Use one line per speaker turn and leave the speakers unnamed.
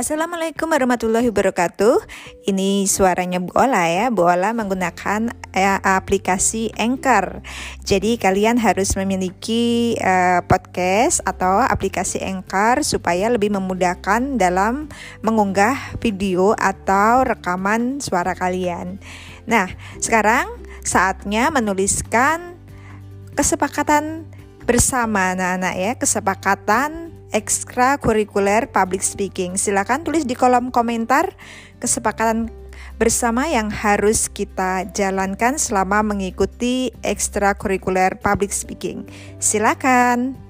Assalamualaikum warahmatullahi wabarakatuh. Ini suaranya Bu Ola ya. Bu Ola menggunakan uh, aplikasi Anchor. Jadi kalian harus memiliki uh, podcast atau aplikasi Anchor supaya lebih memudahkan dalam mengunggah video atau rekaman suara kalian. Nah, sekarang saatnya menuliskan kesepakatan bersama anak-anak ya, kesepakatan ekstrakurikuler public speaking. Silakan tulis di kolom komentar kesepakatan bersama yang harus kita jalankan selama mengikuti ekstrakurikuler public speaking. Silakan.